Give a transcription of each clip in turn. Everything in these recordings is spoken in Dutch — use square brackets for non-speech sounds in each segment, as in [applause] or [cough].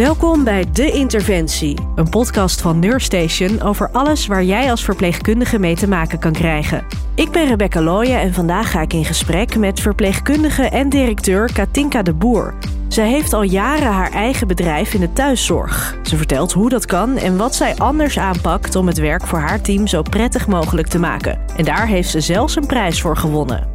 Welkom bij De Interventie, een podcast van Neurstation over alles waar jij als verpleegkundige mee te maken kan krijgen. Ik ben Rebecca Looyen en vandaag ga ik in gesprek met verpleegkundige en directeur Katinka de Boer. Zij heeft al jaren haar eigen bedrijf in de thuiszorg. Ze vertelt hoe dat kan en wat zij anders aanpakt om het werk voor haar team zo prettig mogelijk te maken. En daar heeft ze zelfs een prijs voor gewonnen.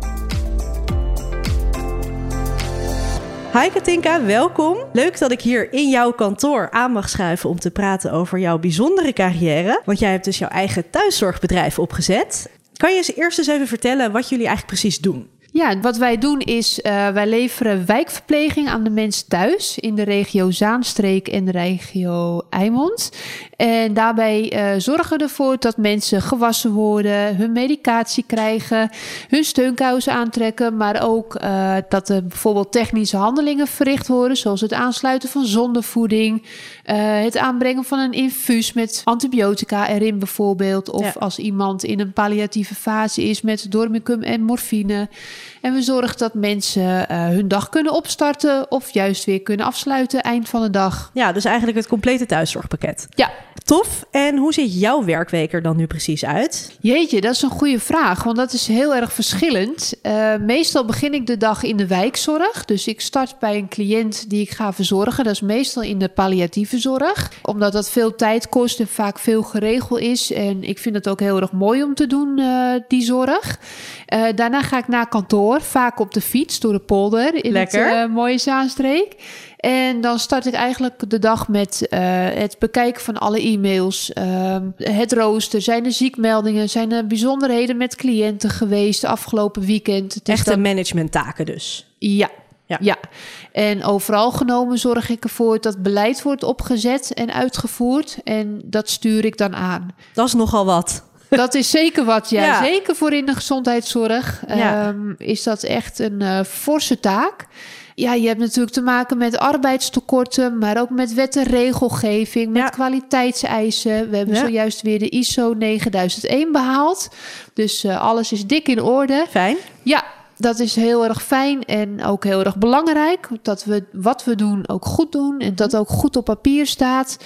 Hi Katinka, welkom. Leuk dat ik hier in jouw kantoor aan mag schuiven om te praten over jouw bijzondere carrière. Want jij hebt dus jouw eigen thuiszorgbedrijf opgezet. Kan je eens eerst eens even vertellen wat jullie eigenlijk precies doen? Ja, wat wij doen is, uh, wij leveren wijkverpleging aan de mensen thuis in de regio Zaanstreek en de regio Eimond. En daarbij uh, zorgen we ervoor dat mensen gewassen worden, hun medicatie krijgen, hun steunkousen aantrekken, maar ook uh, dat er bijvoorbeeld technische handelingen verricht worden, zoals het aansluiten van zondevoeding, het aanbrengen van een infuus met antibiotica erin bijvoorbeeld, of ja. als iemand in een palliatieve fase is met dormicum en morfine. En we zorgen dat mensen uh, hun dag kunnen opstarten of juist weer kunnen afsluiten eind van de dag. Ja, dus eigenlijk het complete thuiszorgpakket. Ja. Tof. En hoe ziet jouw werkweek er dan nu precies uit? Jeetje, dat is een goede vraag, want dat is heel erg verschillend. Uh, meestal begin ik de dag in de wijkzorg. Dus ik start bij een cliënt die ik ga verzorgen. Dat is meestal in de palliatieve zorg, omdat dat veel tijd kost en vaak veel geregeld is. En ik vind het ook heel erg mooi om te doen, uh, die zorg. Daarna ga ik naar kantoor, vaak op de fiets door de polder in Lekker. het mooie Zaanstreek. En dan start ik eigenlijk de dag met uh, het bekijken van alle e-mails, uh, het rooster. Zijn er ziekmeldingen? Zijn er bijzonderheden met cliënten geweest de afgelopen weekend? Het Echte dan... managementtaken dus. Ja, ja. ja. En overal genomen zorg ik ervoor dat beleid wordt opgezet en uitgevoerd. En dat stuur ik dan aan. Dat is nogal wat. Dat is zeker wat, ja. ja. Zeker voor in de gezondheidszorg ja. um, is dat echt een uh, forse taak. Ja, je hebt natuurlijk te maken met arbeidstekorten, maar ook met wet en regelgeving, met ja. kwaliteitseisen. We hebben zojuist weer de ISO 9001 behaald. Dus uh, alles is dik in orde. Fijn. Ja, dat is heel erg fijn en ook heel erg belangrijk. Dat we wat we doen ook goed doen en dat ook goed op papier staat.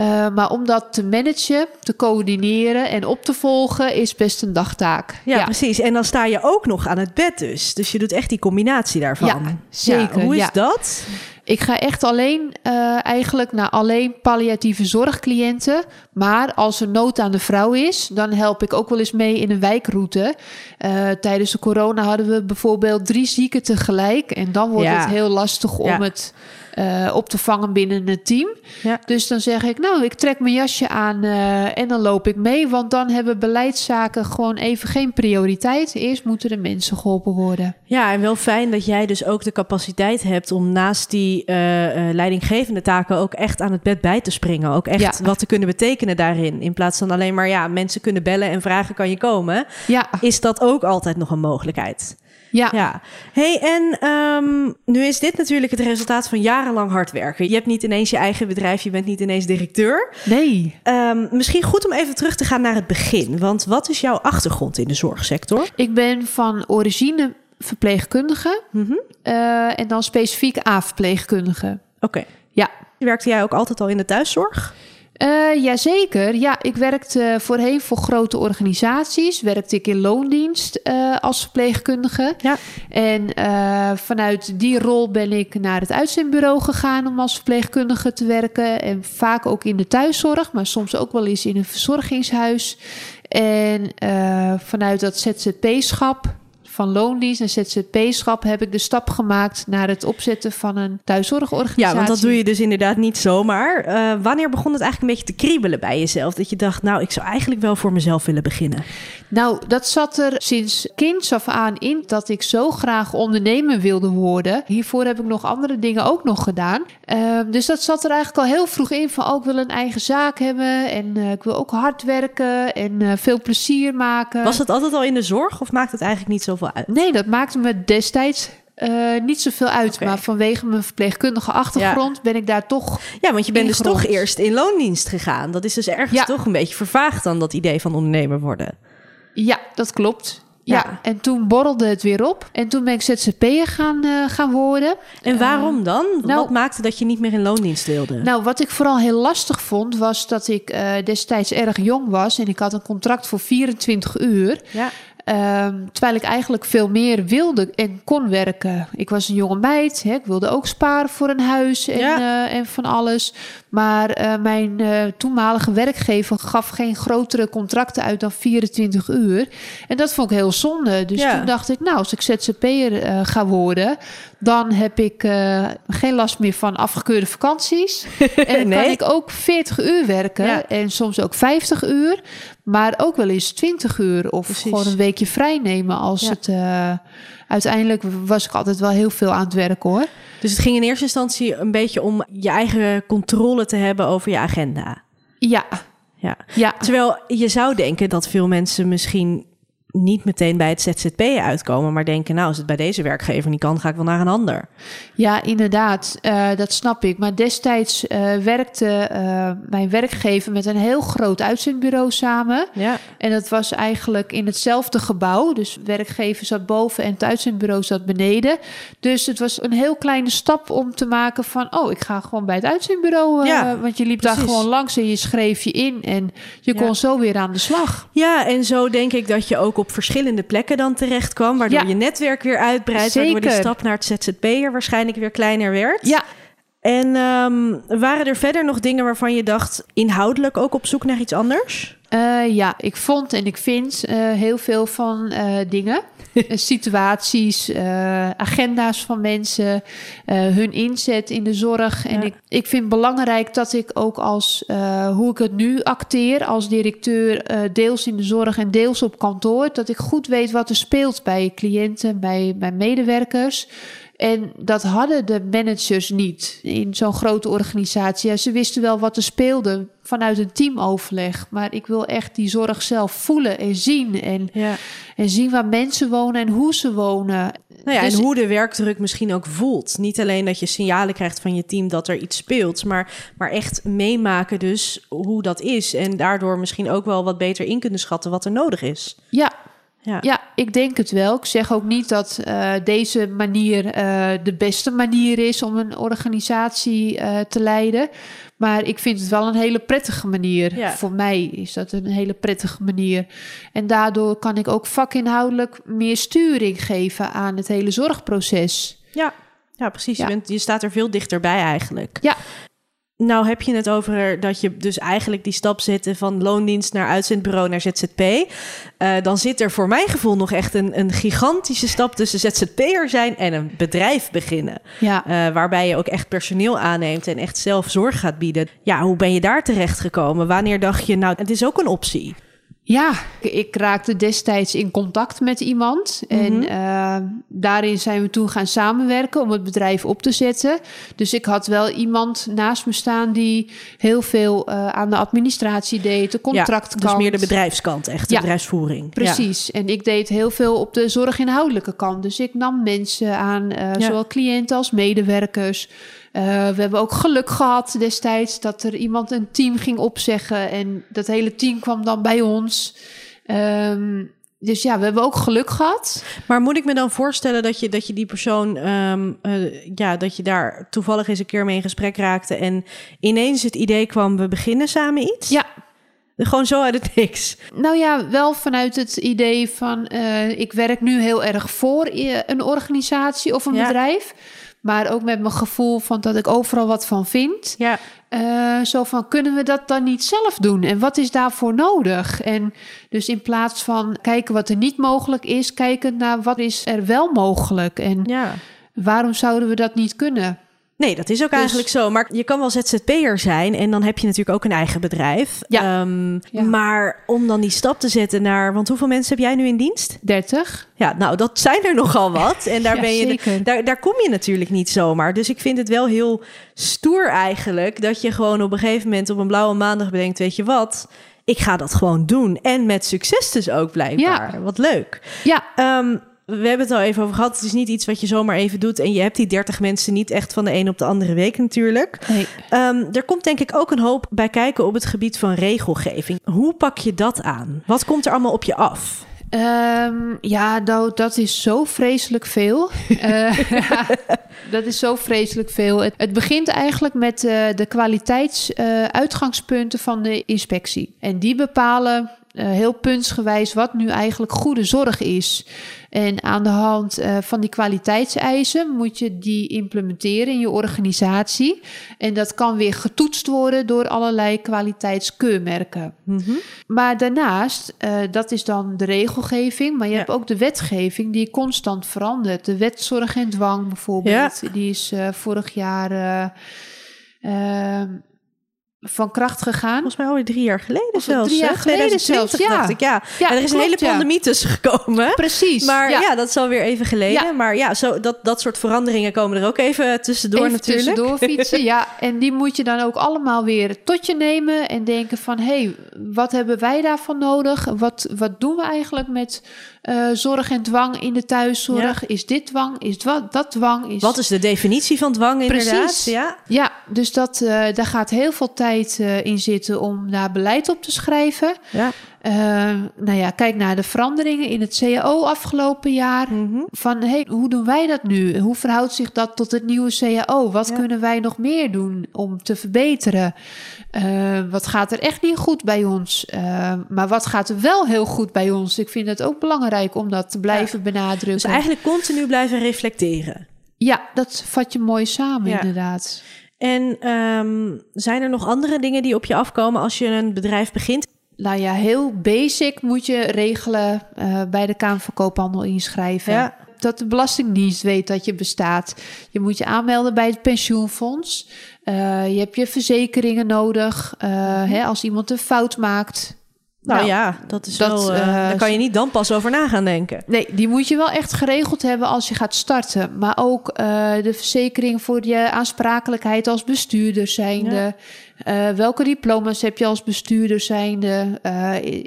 Uh, maar om dat te managen, te coördineren en op te volgen is best een dagtaak. Ja, ja, precies. En dan sta je ook nog aan het bed dus. Dus je doet echt die combinatie daarvan. Ja, zeker. Ja, hoe is ja. dat? Ik ga echt alleen uh, eigenlijk naar alleen palliatieve zorgcliënten. Maar als er nood aan de vrouw is, dan help ik ook wel eens mee in een wijkroute. Uh, tijdens de corona hadden we bijvoorbeeld drie zieken tegelijk. En dan wordt Ja. het heel lastig om Ja. het uh, op te vangen binnen het team. Ja. Dus dan zeg ik, nou, ik trek mijn jasje aan uh, en dan loop ik mee. Want dan hebben beleidszaken gewoon even geen prioriteit. Eerst moeten de mensen geholpen worden. Ja, en wel fijn dat jij dus ook de capaciteit hebt om naast die uh, uh, leidinggevende taken ook echt aan het bed bij te springen. Ook echt Ja. wat te kunnen betekenen daarin. In plaats van alleen maar ja, mensen kunnen bellen en vragen kan je komen. Ja, Is dat ook altijd nog een mogelijkheid? Ja. Ja. Hey, en um, nu is dit natuurlijk het resultaat van jarenlang hard werken. Je hebt niet ineens je eigen bedrijf, je bent niet ineens directeur. Nee. Um, misschien goed om even terug te gaan naar het begin. Want wat is jouw achtergrond in de zorgsector? Ik ben van origine verpleegkundige Mm -hmm. uh, en dan specifiek A-verpleegkundige. Oké. Okay. Ja. Werkte jij ook altijd al in de thuiszorg? Uh, jazeker. Ja, ik werkte voorheen voor grote organisaties. Werkte ik in loondienst uh, als verpleegkundige. Ja. En uh, vanuit die rol ben ik naar het uitzendbureau gegaan om als verpleegkundige te werken. En vaak ook in de thuiszorg, maar soms ook wel eens in een verzorgingshuis. En vanuit dat ZZP-schap van loondienst en ZZP-schap heb ik de stap gemaakt naar het opzetten van een thuiszorgorganisatie. Ja, want dat doe je dus inderdaad niet zomaar. Uh, wanneer begon het eigenlijk een beetje te kriebelen bij jezelf? Dat je dacht, nou, ik zou eigenlijk wel voor mezelf willen beginnen. Nou, dat zat er sinds kinds af aan in dat ik zo graag ondernemer wilde worden. Hiervoor heb ik nog andere dingen ook nog gedaan. Uh, dus dat zat er eigenlijk al heel vroeg in van, oh, ik wil een eigen zaak hebben en uh, ik wil ook hard werken en uh, veel plezier maken. Was het altijd al in de zorg of maakt het eigenlijk niet zoveel uit? Nee, dat maakte me destijds uh, niet zoveel uit. Okay. Maar vanwege mijn verpleegkundige achtergrond ja. ben ik daar toch. Ja, want je bent dus toch eerst in loondienst gegaan. Dat is dus ergens ja. toch een beetje vervaagd dan dat idee van ondernemer worden. Ja, dat klopt. Ja, en toen borrelde het weer op. En toen ben ik ZZP'er gaan, uh, gaan worden. En waarom dan? Nou, Wat maakte dat je niet meer in loondienst wilde? Nou, wat ik vooral heel lastig vond, was dat ik uh, destijds erg jong was. En ik had een contract voor 24 uur. Ja. Um, terwijl ik eigenlijk veel meer wilde en kon werken. Ik was een jonge meid. Hè, ik wilde ook sparen voor een huis en, uh, en van alles. Maar uh, mijn uh, toenmalige werkgever gaf geen grotere contracten uit dan 24 uur. En dat vond ik heel zonde. Dus ja. toen dacht ik, nou, als ik ZZP'er ga worden, dan heb ik geen last meer van afgekeurde vakanties. [laughs] en dan nee. kan ik ook 40 uur werken ja. en soms ook 50 uur. Maar ook wel eens 20 uur of Precies. gewoon een weekje vrij nemen als ja. het. Uh, uiteindelijk was ik altijd wel heel veel aan het werk hoor. Dus het ging in eerste instantie een beetje om je eigen controle te hebben over je agenda. Ja. Ja. ja. Terwijl je zou denken dat veel mensen misschien niet meteen bij het ZZP uitkomen, maar denken, nou, als het bij deze werkgever niet kan, ga ik wel naar een ander. Ja, inderdaad, uh, dat snap ik. Maar destijds uh, werkte uh, mijn werkgever met een heel groot uitzendbureau samen. Ja. En dat was eigenlijk in hetzelfde gebouw. Dus werkgever zat boven en het uitzendbureau zat beneden. Dus het was een heel kleine stap om te maken van, oh, ik ga gewoon bij het uitzendbureau. Ja, want je liep precies. daar gewoon langs en je schreef je in en je ja. kon zo weer aan de slag. Ja, en zo denk ik dat je ook op verschillende plekken dan terecht kwam. Waardoor ja. je netwerk weer uitbreidt. Zeker. Waardoor die stap naar het ZZP'er waarschijnlijk weer kleiner werd. Ja. En um, waren er verder nog dingen waarvan je dacht, inhoudelijk ook op zoek naar iets anders? Uh, ja, ik vond en ik vind uh, heel veel van uh, dingen. [laughs] situaties, agenda's van mensen, hun inzet in de zorg. En ja. ik, ik vind belangrijk dat ik ook als, hoe ik het nu acteer, als directeur, deels in de zorg en deels op kantoor, dat ik goed weet wat er speelt bij cliënten, bij, bij medewerkers. En dat hadden de managers niet in zo'n grote organisatie. Ja, ze wisten wel wat er speelde vanuit een teamoverleg. Maar ik wil echt die zorg zelf voelen en zien. En, ja. en zien waar mensen wonen en hoe ze wonen. Nou ja, dus, en hoe de werkdruk misschien ook voelt. Niet alleen dat je signalen krijgt van je team dat er iets speelt, maar, maar echt meemaken dus hoe dat is. En daardoor misschien ook wel wat beter in kunnen schatten wat er nodig is. Ja, ja. ja, ik denk het wel. Ik zeg ook niet dat uh, deze manier uh, de beste manier is om een organisatie uh, te leiden. Maar ik vind het wel een hele prettige manier. Ja. Voor mij is dat een hele prettige manier. En daardoor kan ik ook vakinhoudelijk meer sturing geven aan het hele zorgproces. Ja, ja precies. Ja. Je, bent, je staat er veel dichterbij eigenlijk. Ja. Nou heb je het over dat je dus eigenlijk die stap zette van loondienst naar uitzendbureau naar ZZP. Uh, dan zit er voor mijn gevoel nog echt een, een gigantische stap tussen ZZP'er zijn en een bedrijf beginnen. Ja. Uh, waarbij je ook echt personeel aanneemt en echt zelf zorg gaat bieden. Ja, hoe ben je daar terecht gekomen? Wanneer dacht je, nou, het is ook een optie? Ja, ik raakte destijds in contact met iemand. Mm -hmm. En uh, daarin zijn we toen gaan samenwerken om het bedrijf op te zetten. Dus ik had wel iemand naast me staan die heel veel uh, aan de administratie deed, de contractkant. Ja, dus meer de bedrijfskant, echt de ja, bedrijfsvoering. Precies. Ja. En ik deed heel veel op de zorginhoudelijke kant. Dus ik nam mensen aan, uh, zowel cliënten als medewerkers. Uh, we hebben ook geluk gehad destijds dat er iemand een team ging opzeggen en dat hele team kwam dan bij ons. Um, dus ja, we hebben ook geluk gehad. Maar moet ik me dan voorstellen dat je, dat je die persoon, um, uh, ja, dat je daar toevallig eens een keer mee in gesprek raakte en ineens het idee kwam, we beginnen samen iets? Ja, gewoon zo uit het niks. Nou ja, wel vanuit het idee van uh, ik werk nu heel erg voor een organisatie of een ja. bedrijf. Maar ook met mijn gevoel van dat ik overal wat van vind. Ja. Uh, zo van, kunnen we dat dan niet zelf doen? En wat is daarvoor nodig? En dus in plaats van kijken wat er niet mogelijk is... kijken naar wat is er wel mogelijk. En ja. waarom zouden we dat niet kunnen? Nee, dat is ook dus, eigenlijk zo. Maar je kan wel ZZP'er zijn en dan heb je natuurlijk ook een eigen bedrijf. Ja. Um, ja. Maar om dan die stap te zetten naar... Want hoeveel mensen heb jij nu in dienst? 30. Ja, nou, dat zijn er nogal wat. En daar, ja, ben je de, daar, daar kom je natuurlijk niet zomaar. Dus ik vind het wel heel stoer eigenlijk... dat je gewoon op een gegeven moment op een blauwe maandag bedenkt... weet je wat, ik ga dat gewoon doen. En met succes dus ook blijkbaar. Ja. Wat leuk. Ja. Um, we hebben het al even over gehad. Het is niet iets wat je zomaar even doet. En je hebt die 30 mensen niet echt van de een op de andere week natuurlijk. Nee. Um, er komt denk ik ook een hoop bij kijken op het gebied van regelgeving. Hoe pak je dat aan? Wat komt er allemaal op je af? Ehm, ja, nou, dat is zo vreselijk veel. [laughs] Eh, [laughs] dat is zo vreselijk veel. Het, het begint eigenlijk met uh, de kwaliteitsuitgangspunten van de inspectie. En die bepalen uh, heel puntsgewijs wat nu eigenlijk goede zorg is. En aan de hand uh, van die kwaliteitseisen moet je die implementeren in je organisatie. En dat kan weer getoetst worden door allerlei kwaliteitskeurmerken. Mm -hmm. Maar daarnaast, uh, dat is dan de regelgeving, maar je ja. hebt ook de wetgeving die constant verandert. De wet zorg en dwang bijvoorbeeld, ja. die is vorig jaar van kracht gegaan. Volgens mij alweer drie jaar geleden of zelfs. Drie jaar geleden zelfs, ja. Ik, ja. ja. En er is klopt, een hele pandemie ja. tussen gekomen. Precies. Maar ja. ja. dat is alweer even geleden. Maar ja, zo, dat, dat soort veranderingen komen er ook even tussendoor even natuurlijk. tussendoor [laughs] fietsen, ja. En die moet je dan ook allemaal weer tot je nemen en denken van... hé, hey, wat hebben wij daarvan nodig? Wat, wat doen we eigenlijk met uh, zorg en dwang in de thuiszorg? Is dit dwang? Is dat, dat dwang? Is... Wat is de definitie van dwang inderdaad? Precies. Ja, ja dus dat, uh, daar gaat heel veel tijd uh, in zitten om daar beleid op te schrijven. Ja. Uh, nou ja, kijk naar de veranderingen in het CAO afgelopen jaar. Mhm. Mm -hmm. Van hey, hoe doen wij dat nu? Hoe verhoudt zich dat tot het nieuwe CAO? Wat ja. kunnen wij nog meer doen om te verbeteren? Uh, wat gaat er echt niet goed bij ons? Uh, maar wat gaat er wel heel goed bij ons? Ik vind het ook belangrijk om dat te blijven ja. benadrukken. Dus eigenlijk continu blijven reflecteren. Ja, dat vat je mooi samen, ja. inderdaad. En um, zijn er nog andere dingen die op je afkomen als je een bedrijf begint? Nou ja, heel basic moet je regelen uh, bij de Kamer van Koophandel inschrijven. Ja. Dat de Belastingdienst weet dat je bestaat. Je moet je aanmelden bij het pensioenfonds. Uh, je hebt je verzekeringen nodig. Uh, mm-hmm. hè, als iemand een fout maakt, nou, nou ja, dat is dat, wel. Uh, daar kan je niet dan pas over na gaan denken. Nee, die moet je wel echt geregeld hebben als je gaat starten. Maar ook uh, de verzekering voor je aansprakelijkheid als bestuurder zijnde. Ja. welke diploma's heb je als bestuurder zijnde?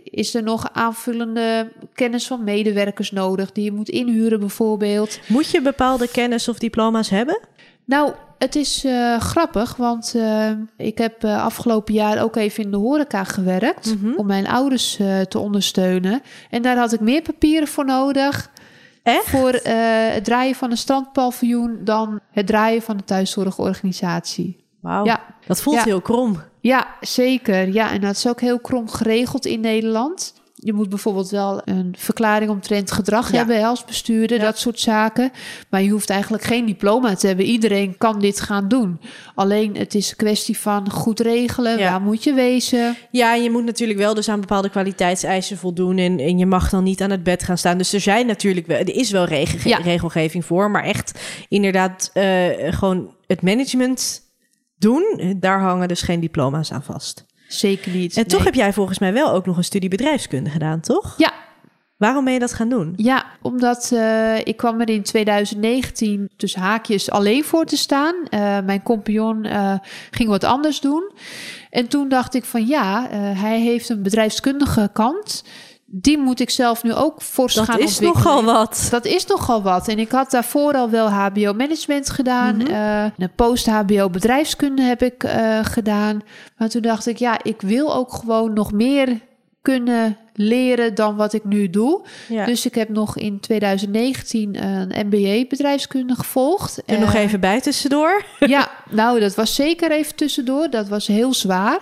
is er nog aanvullende kennis van medewerkers nodig die je moet inhuren bijvoorbeeld? Moet je bepaalde kennis of diploma's hebben? Nou, het is uh, grappig, want uh, ik heb uh, afgelopen jaar ook even in de horeca gewerkt Mhm. om mijn ouders te ondersteunen. En daar had ik meer papieren voor nodig. Echt? Voor het draaien van een strandpaviljoen dan het draaien van een thuiszorgorganisatie. Wauw, ja. dat voelt ja. heel krom. Ja, zeker. Ja, en dat is ook heel krom geregeld in Nederland. Je moet bijvoorbeeld wel een verklaring omtrent gedrag Ja. hebben als bestuurder, Ja. dat soort zaken. Maar je hoeft eigenlijk geen diploma te hebben. Iedereen kan dit gaan doen. Alleen het is een kwestie van goed regelen. Ja. Waar moet je wezen? Ja, je moet natuurlijk wel dus aan bepaalde kwaliteitseisen voldoen. En, en je mag dan niet aan het bed gaan staan. Dus er zijn natuurlijk wel, er is wel rege- regelgeving voor. Maar echt inderdaad eh, gewoon het management doen. Daar hangen dus geen diploma's aan vast. Zeker niet. En toch Nee. heb jij volgens mij wel ook nog een studie bedrijfskunde gedaan, toch? Ja, Waarom ben je dat gaan doen? Ja, omdat eh, ik kwam er in 2019 tussen haakjes alleen voor te staan. Eh, mijn compagnon eh, ging wat anders doen. En toen dacht ik van ja, hij heeft een bedrijfskundige kant. Die moet ik zelf nu ook fors Dat gaan is ontwikkelen. nogal wat. Dat is nogal wat. En ik had daarvoor al wel HBO-management gedaan. Mhm. eh, een post-HBO-bedrijfskunde heb ik eh, gedaan. Maar toen dacht ik, ja, ik wil ook gewoon nog meer kunnen leren dan wat ik nu doe. Ja. Dus ik heb nog in 2019 een MBA bedrijfskunde gevolgd. er nog Eh, even bij tussendoor. ja, nou, dat was zeker even tussendoor. Dat was heel zwaar.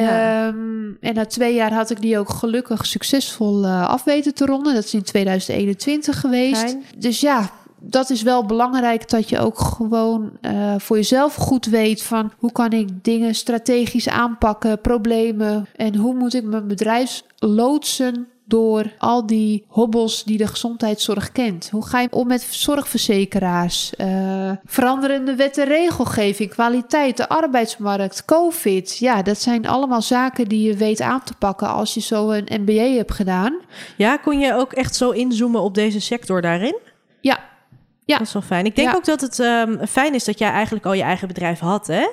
Ja. Ehm, en na twee jaar had ik die ook gelukkig succesvol eh, af weten te ronden. Dat is in 2021 geweest. Fijn. Dus ja, dat is wel belangrijk dat je ook gewoon eh, voor jezelf goed weet van hoe kan ik dingen strategisch aanpakken, problemen en hoe moet ik mijn bedrijf loodsen door al die hobbels die de gezondheidszorg kent. Hoe ga je om met zorgverzekeraars, eh, veranderende wet en regelgeving, kwaliteit, de arbeidsmarkt, COVID. Ja, dat zijn allemaal zaken die je weet aan te pakken als je zo een MBA hebt gedaan. Ja, kon je ook echt zo inzoomen op deze sector daarin? Ja, Ja. Dat is wel fijn. Ik denk Ja. ook dat het ehm, fijn is dat jij eigenlijk al je eigen bedrijf had, hè?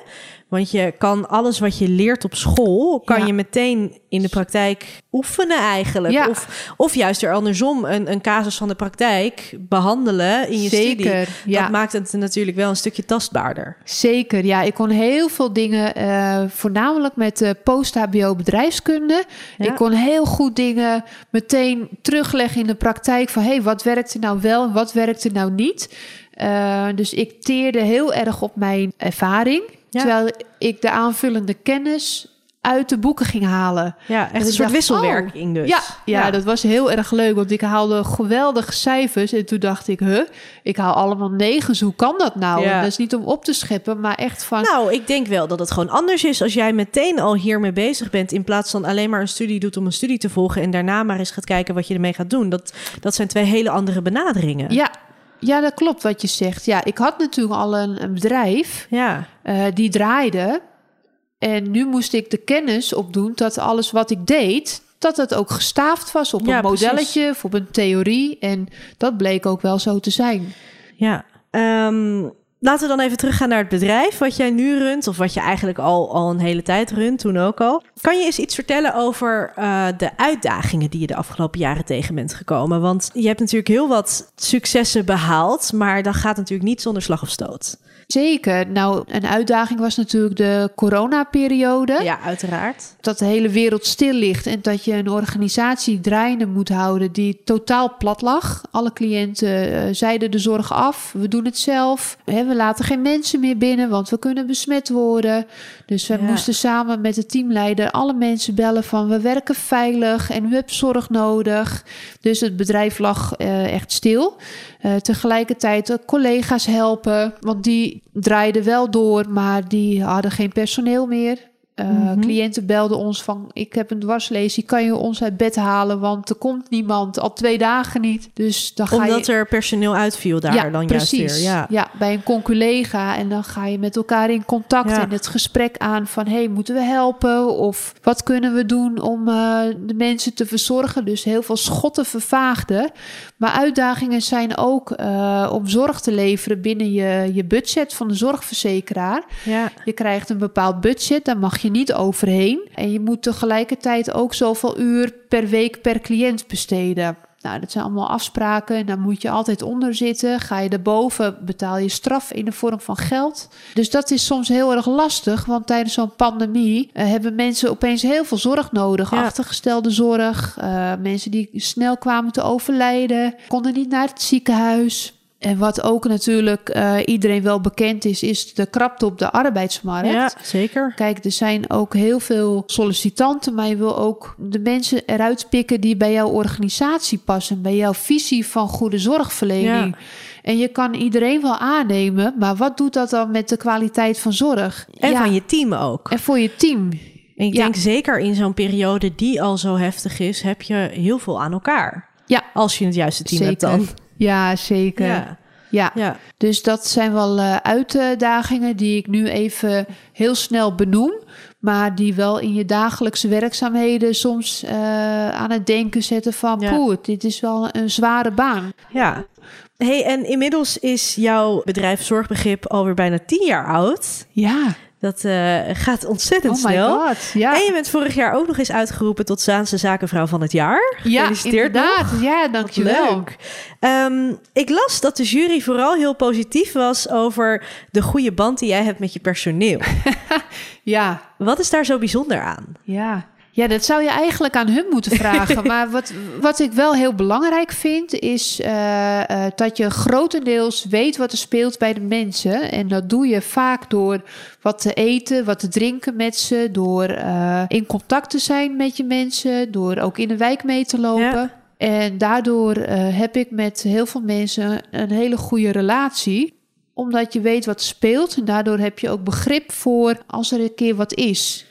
Want je kan alles wat je leert op school, kan Ja. je meteen in de praktijk oefenen eigenlijk. Ja. Of, of juist er andersom een, een casus van de praktijk behandelen in je studie. Zeker, ja. Dat maakt het natuurlijk wel een stukje tastbaarder. Zeker, ja. Ik kon heel veel dingen, eh, voornamelijk met eh, post-HBO bedrijfskunde. Ik kon heel goed dingen meteen terugleggen in de praktijk van... hé, hey, wat werkte nou wel en wat werkte nou niet? Eh, dus ik teerde heel erg op mijn ervaring... Ja. terwijl ik de aanvullende kennis uit de boeken ging halen. Ja, echt een soort dacht, wisselwerking dus. Ja, ja, dat was heel erg leuk, want ik haalde geweldige cijfers. En toen dacht ik, huh, ik haal allemaal negens, hoe kan dat nou? Ja. En dat is niet om op te scheppen, maar echt van... Nou, ik denk wel dat het gewoon anders is als jij meteen al hiermee bezig bent. In plaats van alleen maar een studie doet om een studie te volgen. En daarna maar eens gaat kijken wat je ermee gaat doen. Dat, dat zijn twee hele andere benaderingen. Ja, ja, dat klopt wat je zegt. Ja, ik had natuurlijk al een, een bedrijf Ja, eh, die draaide. En nu moest ik de kennis opdoen dat alles wat ik deed, dat het ook gestaafd was op Ja, een precies. modelletje of op een theorie. En dat bleek ook wel zo te zijn. ja. Ehm, laten we dan even teruggaan naar het bedrijf wat jij nu runt. Of wat je eigenlijk al, al een hele tijd runt, toen ook al. Kan je eens iets vertellen over eh, de uitdagingen die je de afgelopen jaren tegen bent gekomen? Want je hebt natuurlijk heel wat successen behaald. Maar dat gaat natuurlijk niet zonder slag of stoot. Zeker. Nou, een uitdaging was natuurlijk de coronaperiode. Ja, uiteraard. Dat de hele wereld stil ligt en dat je een organisatie draaiende moet houden die totaal plat lag. Alle cliënten eh, zeiden de zorg af. We doen het zelf. Hè, we laten geen mensen meer binnen, want we kunnen besmet worden. Dus we Ja. moesten samen met de teamleider alle mensen bellen van we werken veilig en u hebt zorg nodig. Dus het bedrijf lag eh, echt stil. Eh, tegelijkertijd eh, collega's helpen, want die draaiden wel door, maar die hadden geen personeel meer. Mhm. Cliënten belden ons van: Ik heb een dwarslesie, kan je ons uit bed halen? Want er komt niemand, al twee dagen niet. Dus dan ga Omdat je. er personeel uitviel daar dan juist weer. Ja. ja, bij een conculega. En dan ga je met elkaar in contact Ja. en het gesprek aan van... hey, moeten we helpen? Of wat kunnen we doen om eh, de mensen te verzorgen? Dus heel veel schotten vervaagden. Maar uitdagingen zijn ook eh, om zorg te leveren binnen je, je budget van de zorgverzekeraar. Ja. Je krijgt een bepaald budget, daar mag je niet overheen. En je moet tegelijkertijd ook zoveel uur per week per cliënt besteden. Nou, dat zijn allemaal afspraken en daar moet je altijd onder zitten. Ga je erboven, betaal je straf in de vorm van geld. Dus dat is soms heel erg lastig, want tijdens zo'n pandemie eh, hebben mensen opeens heel veel zorg nodig. Ja. Achtergestelde zorg, eh, mensen die snel kwamen te overlijden, konden niet naar het ziekenhuis. En wat ook natuurlijk eh, iedereen wel bekend is, is de krapte op de arbeidsmarkt. ja, zeker. Kijk, er zijn ook heel veel sollicitanten, maar je wil ook de mensen eruit pikken die bij jouw organisatie passen, bij jouw visie van goede zorgverlening. En je kan iedereen wel aannemen, maar wat doet dat dan met de kwaliteit van zorg? En Ja, van je team ook. en voor je team. En ik Ja. denk zeker in zo'n periode die al zo heftig is, heb je heel veel aan elkaar. Ja, Als je het juiste team zeker. hebt dan. Ja, zeker. Ja. Ja. Ja. Dus dat zijn wel eh, uitdagingen die ik nu even heel snel benoem. Maar die wel in je dagelijkse werkzaamheden soms eh, aan het denken zetten van... Ja. poeh, dit is wel een zware baan. ja. Hey, en inmiddels is jouw bedrijf Zorgbegrip alweer bijna tien jaar oud. Ja, Dat eh, gaat ontzettend oh my snel. god. Ja, En je bent vorig jaar ook nog eens uitgeroepen tot Zaanse Zakenvrouw van het jaar. ja Gefeliciteerd nog. inderdaad. Ja, dankjewel. Leuk. Ehm, ik las dat de jury vooral heel positief was over de goede band die jij hebt met je personeel. [laughs] Ja, Wat is daar zo bijzonder aan? Ja. Ja, dat zou je eigenlijk aan hun moeten [laughs] vragen. maar wat, wat ik wel heel belangrijk vind, is eh, eh, dat je grotendeels weet wat er speelt bij de mensen. En dat doe je vaak door wat te eten, wat te drinken met ze, door eh, in contact te zijn met je mensen, door ook in de wijk mee te lopen. Ja. En daardoor heb ik met heel veel mensen een hele goede relatie omdat je weet wat speelt. En daardoor heb je ook begrip voor als er een keer wat is.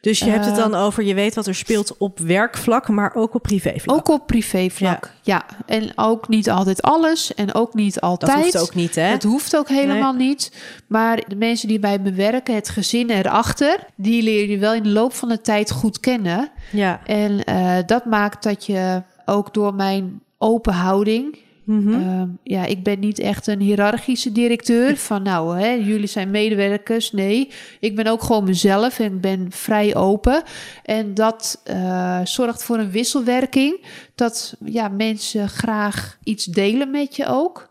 Dus je hebt het Eh, dan over, je weet wat er speelt op werkvlak, maar ook op privévlak. Ook op privévlak, ja. En ook niet altijd alles en ook niet dat altijd. hoeft ook niet, hè? Het hoeft ook helemaal niet. Maar de mensen die bij me werken, het gezin erachter, die leer je wel in de loop van de tijd goed kennen. Ja. En eh, dat maakt dat je ook door mijn open houding Mhm. Ehm, ja, ik ben niet echt een hiërarchische directeur [laughs] van nou, hè, jullie zijn medewerkers. Nee, ik ben ook gewoon mezelf en ben vrij open. En dat eh, zorgt voor een wisselwerking. Dat ja, mensen graag iets delen met je ook.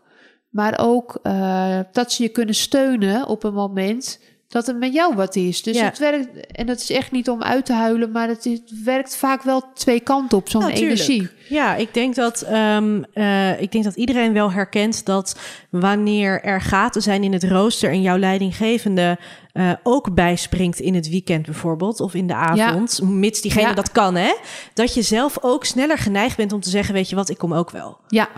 Maar ook eh, dat ze je kunnen steunen op een moment dat er met jou wat is. Dus Ja. het werkt, en dat is echt niet om uit te huilen, maar het, het werkt vaak wel twee kanten op, zo'n Nou, energie. Ja, ik denk, dat, ehm, eh, ik denk dat iedereen wel herkent dat wanneer er gaten zijn in het rooster en jouw leidinggevende eh, ook bijspringt in het weekend bijvoorbeeld of in de avond, mits diegene Ja. dat kan, hè, dat je zelf ook sneller geneigd bent om te zeggen, weet je wat, ik kom ook wel. Ja,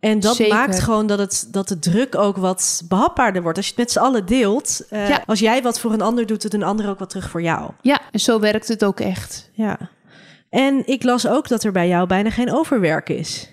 En dat Zeker. maakt gewoon dat, het, dat de druk ook wat behapbaarder wordt. Als je het met z'n allen deelt, eh, Ja. als jij wat voor een ander doet, doet een ander ook wat terug voor jou. ja, en zo werkt het ook echt. Ja. En ik las ook dat er bij jou bijna geen overwerk is.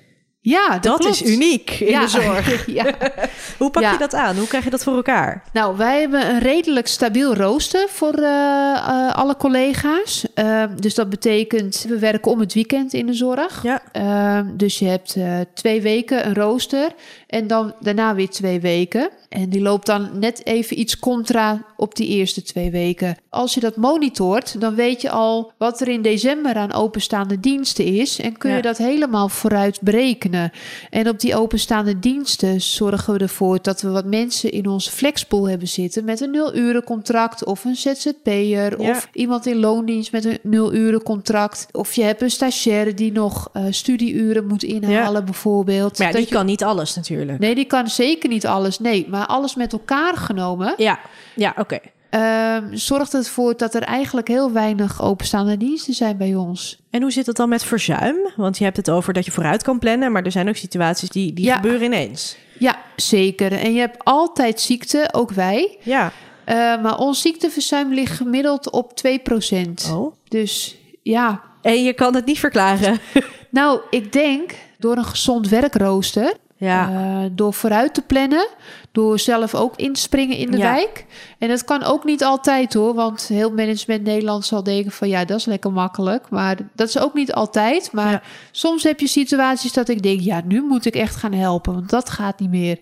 Ja, dat, is uniek in ja. de zorg. [laughs] ja. [laughs] Hoe pak Ja. je dat aan? Hoe krijg je dat voor elkaar? Nou, wij hebben een redelijk stabiel rooster voor eh, eh, alle collega's. Eh, dus dat betekent, we werken om het weekend in de zorg. Ja. Eh, dus je hebt eh, twee weken een rooster en dan daarna weer twee weken. En die loopt dan net even iets contra op die eerste twee weken. Als je dat monitort, dan weet je al wat er in december aan openstaande diensten is. En kun je dat helemaal vooruit berekenen. En op die openstaande diensten zorgen we ervoor dat we wat mensen in onze flexpool hebben zitten met een nul-urencontract of een ZZP'er Ja. of iemand in loondienst met een nul-urencontract. Of je hebt een stagiaire die nog eh, studieuren moet inhalen bijvoorbeeld. Maar ja, Dat die je- kan niet alles natuurlijk. Nee, die kan zeker niet alles. Nee, maar alles met elkaar genomen Ja, ja oké. Ehm, zorgt ervoor dat er eigenlijk heel weinig openstaande diensten zijn bij ons. En hoe zit het dan met verzuim? Want je hebt het over dat je vooruit kan plannen, maar er zijn ook situaties die, die Ja. gebeuren ineens. Ja, zeker. En je hebt altijd ziekte, ook wij. Ja. Eh, maar ons ziekteverzuim ligt gemiddeld op 2%. Oh. Dus ja, En je kan het niet verklaren. nou, ik denk door een gezond werkrooster, Ja. eh, door vooruit te plannen, door zelf ook in te springen in de Ja. wijk. En dat kan ook niet altijd hoor, want heel management Nederland zal denken van ja, dat is lekker makkelijk. Maar dat is ook niet altijd. Maar Ja. soms heb je situaties dat ik denk, ja, nu moet ik echt gaan helpen, want dat gaat niet meer.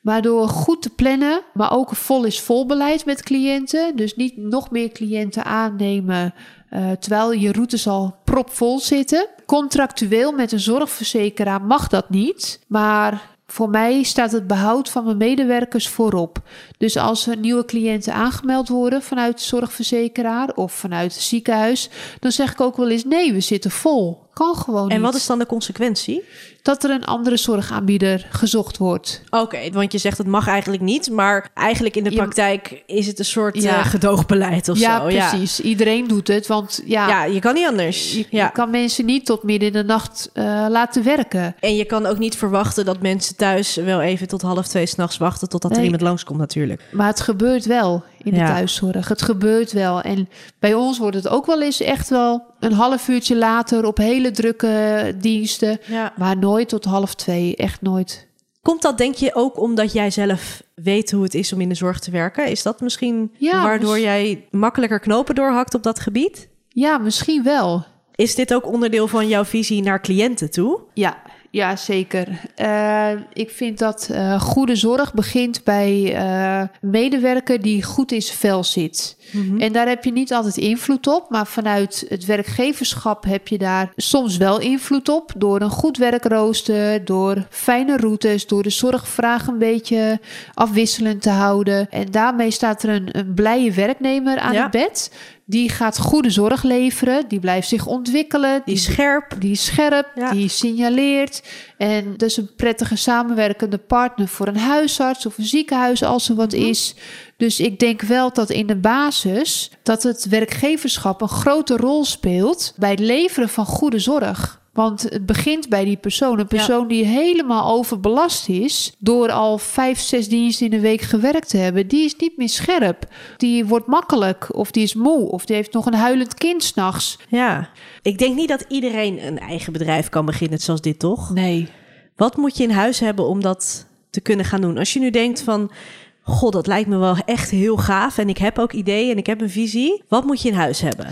Maar door goed te plannen, maar ook vol is vol beleid met cliënten. Dus niet nog meer cliënten aannemen eh, terwijl je routes al propvol zitten. Contractueel met een zorgverzekeraar mag dat niet. Maar voor mij staat het behoud van mijn medewerkers voorop. Dus als er nieuwe cliënten aangemeld worden vanuit de zorgverzekeraar of vanuit het ziekenhuis, dan zeg ik ook wel eens: nee, we zitten vol. Kan gewoon niet. En wat is dan de consequentie? Dat er een andere zorgaanbieder gezocht wordt. Oké, want je zegt het mag eigenlijk niet, maar eigenlijk in de praktijk is het een soort Ja. eh, gedoogbeleid of ja, zo. precies. Iedereen doet het, want ja, je kan niet anders. je, ja. je kan mensen niet tot midden in de nacht eh, laten werken. En je kan ook niet verwachten dat mensen thuis wel even tot half twee s'nachts wachten totdat er iemand langskomt natuurlijk. Maar het gebeurt wel in de Ja. thuiszorg. Het gebeurt wel. En bij ons wordt het ook wel eens echt wel een half uurtje later op hele drukke diensten. Ja. Maar nooit tot half twee. Echt nooit. Komt dat denk je ook omdat jij zelf weet hoe het is om in de zorg te werken? Is dat misschien Ja, waardoor mis- jij makkelijker knopen doorhakt op dat gebied? Ja, misschien wel. Is dit ook onderdeel van jouw visie naar cliënten toe? Ja, ja zeker. Eh, ik vind dat eh, goede zorg begint bij eh medewerker die goed in zijn vel zit. En daar heb je niet altijd invloed op, maar vanuit het werkgeverschap heb je daar soms wel invloed op. Door een goed werkrooster, door fijne routes, door de zorgvraag een beetje afwisselend te houden. En daarmee staat er een, een blije werknemer aan Ja. het bed. Die gaat goede zorg leveren, die blijft zich ontwikkelen. Die is scherp. Die is scherp, Ja. die signaleert. En dus een prettige samenwerkende partner voor een huisarts of een ziekenhuis als er wat is. Dus ik denk wel dat in de basis dat het werkgeverschap een grote rol speelt bij het leveren van goede zorg. Want het begint bij die persoon. Een persoon die helemaal overbelast is door al vijf, zes diensten in de week gewerkt te hebben. Die is niet meer scherp. Die wordt makkelijk of die is moe of die heeft nog een huilend kind s'nachts. Ja. Ik denk niet dat iedereen een eigen bedrijf kan beginnen zoals dit, toch? Nee. Wat moet je in huis hebben om dat te kunnen gaan doen? Als je nu denkt van, god, dat lijkt me wel echt heel gaaf en ik heb ook ideeën en ik heb een visie. Wat moet je in huis hebben?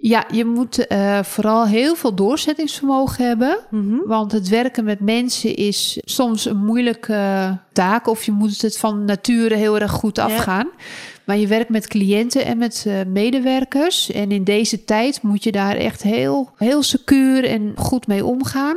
Ja, je moet uh, vooral heel veel doorzettingsvermogen hebben. Mhm. Want het werken met mensen is soms een moeilijke taak. Of je moet het van nature heel erg goed afgaan. Maar je werkt met cliënten en met uh, medewerkers. En in deze tijd moet je daar echt heel, heel secuur en goed mee omgaan.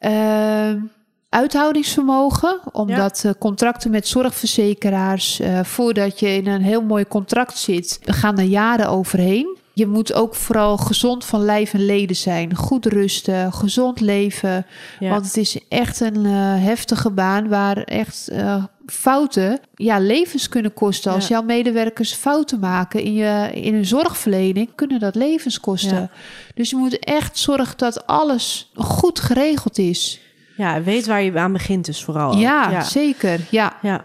Uh, uithoudingsvermogen, omdat ja. contracten met zorgverzekeraars, uh, voordat je in een heel mooi contract zit, gaan er jaren overheen. Je moet ook vooral gezond van lijf en leden zijn. Goed rusten, gezond leven. Ja. Want het is echt een uh, heftige baan waar echt uh, fouten ja, levens kunnen kosten. Als ja. jouw medewerkers fouten maken in, je, in een zorgverlening, kunnen dat levens kosten. Dus je moet echt zorgen dat alles goed geregeld is. Ja, weet waar je aan begint dus vooral. Ja, zeker. Ja. ja.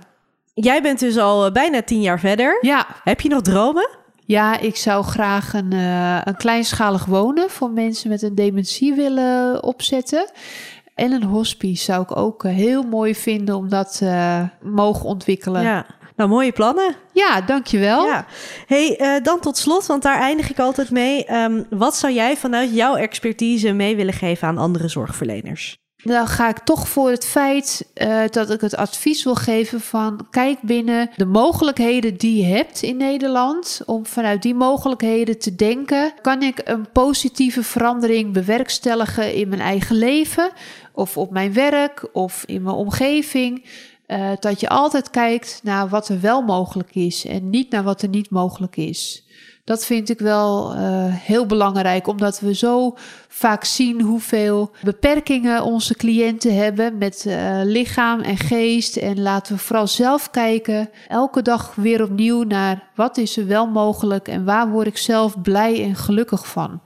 Jij bent dus al bijna tien jaar verder. Ja. Heb je nog dromen? Ja, ik zou graag een, uh, een kleinschalig wonen voor mensen met een dementie willen opzetten. En een hospice zou ik ook uh, heel mooi vinden om dat uh, mogen ontwikkelen. Ja. Nou, mooie plannen. Ja, dankjewel. Ja. Hey, uh, dan tot slot, want daar eindig ik altijd mee. Um, wat zou jij vanuit jouw expertise mee willen geven aan andere zorgverleners? Dan ga ik toch voor het feit uh, dat ik het advies wil geven van kijk binnen de mogelijkheden die je hebt in Nederland. Om vanuit die mogelijkheden te denken, kan ik een positieve verandering bewerkstelligen in mijn eigen leven of op mijn werk of in mijn omgeving. Uh, dat je altijd kijkt naar wat er wel mogelijk is en niet naar wat er niet mogelijk is. Dat vind ik wel uh, heel belangrijk, omdat we zo vaak zien hoeveel beperkingen onze cliënten hebben met uh, lichaam en geest. En laten we vooral zelf kijken, elke dag weer opnieuw naar wat is er wel mogelijk en waar word ik zelf blij en gelukkig van.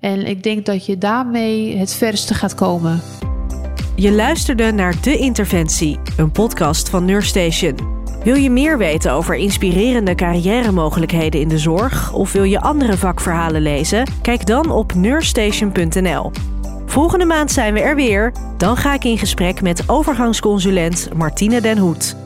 En ik denk dat je daarmee het verste gaat komen. Je luisterde naar De Interventie, een podcast van Nurstation. Wil je meer weten over inspirerende carrière-mogelijkheden in de zorg of wil je andere vakverhalen lezen? Kijk dan op nurstation.nl. Volgende maand zijn we er weer. Dan ga ik in gesprek met overgangsconsulent Martine Den Hoed.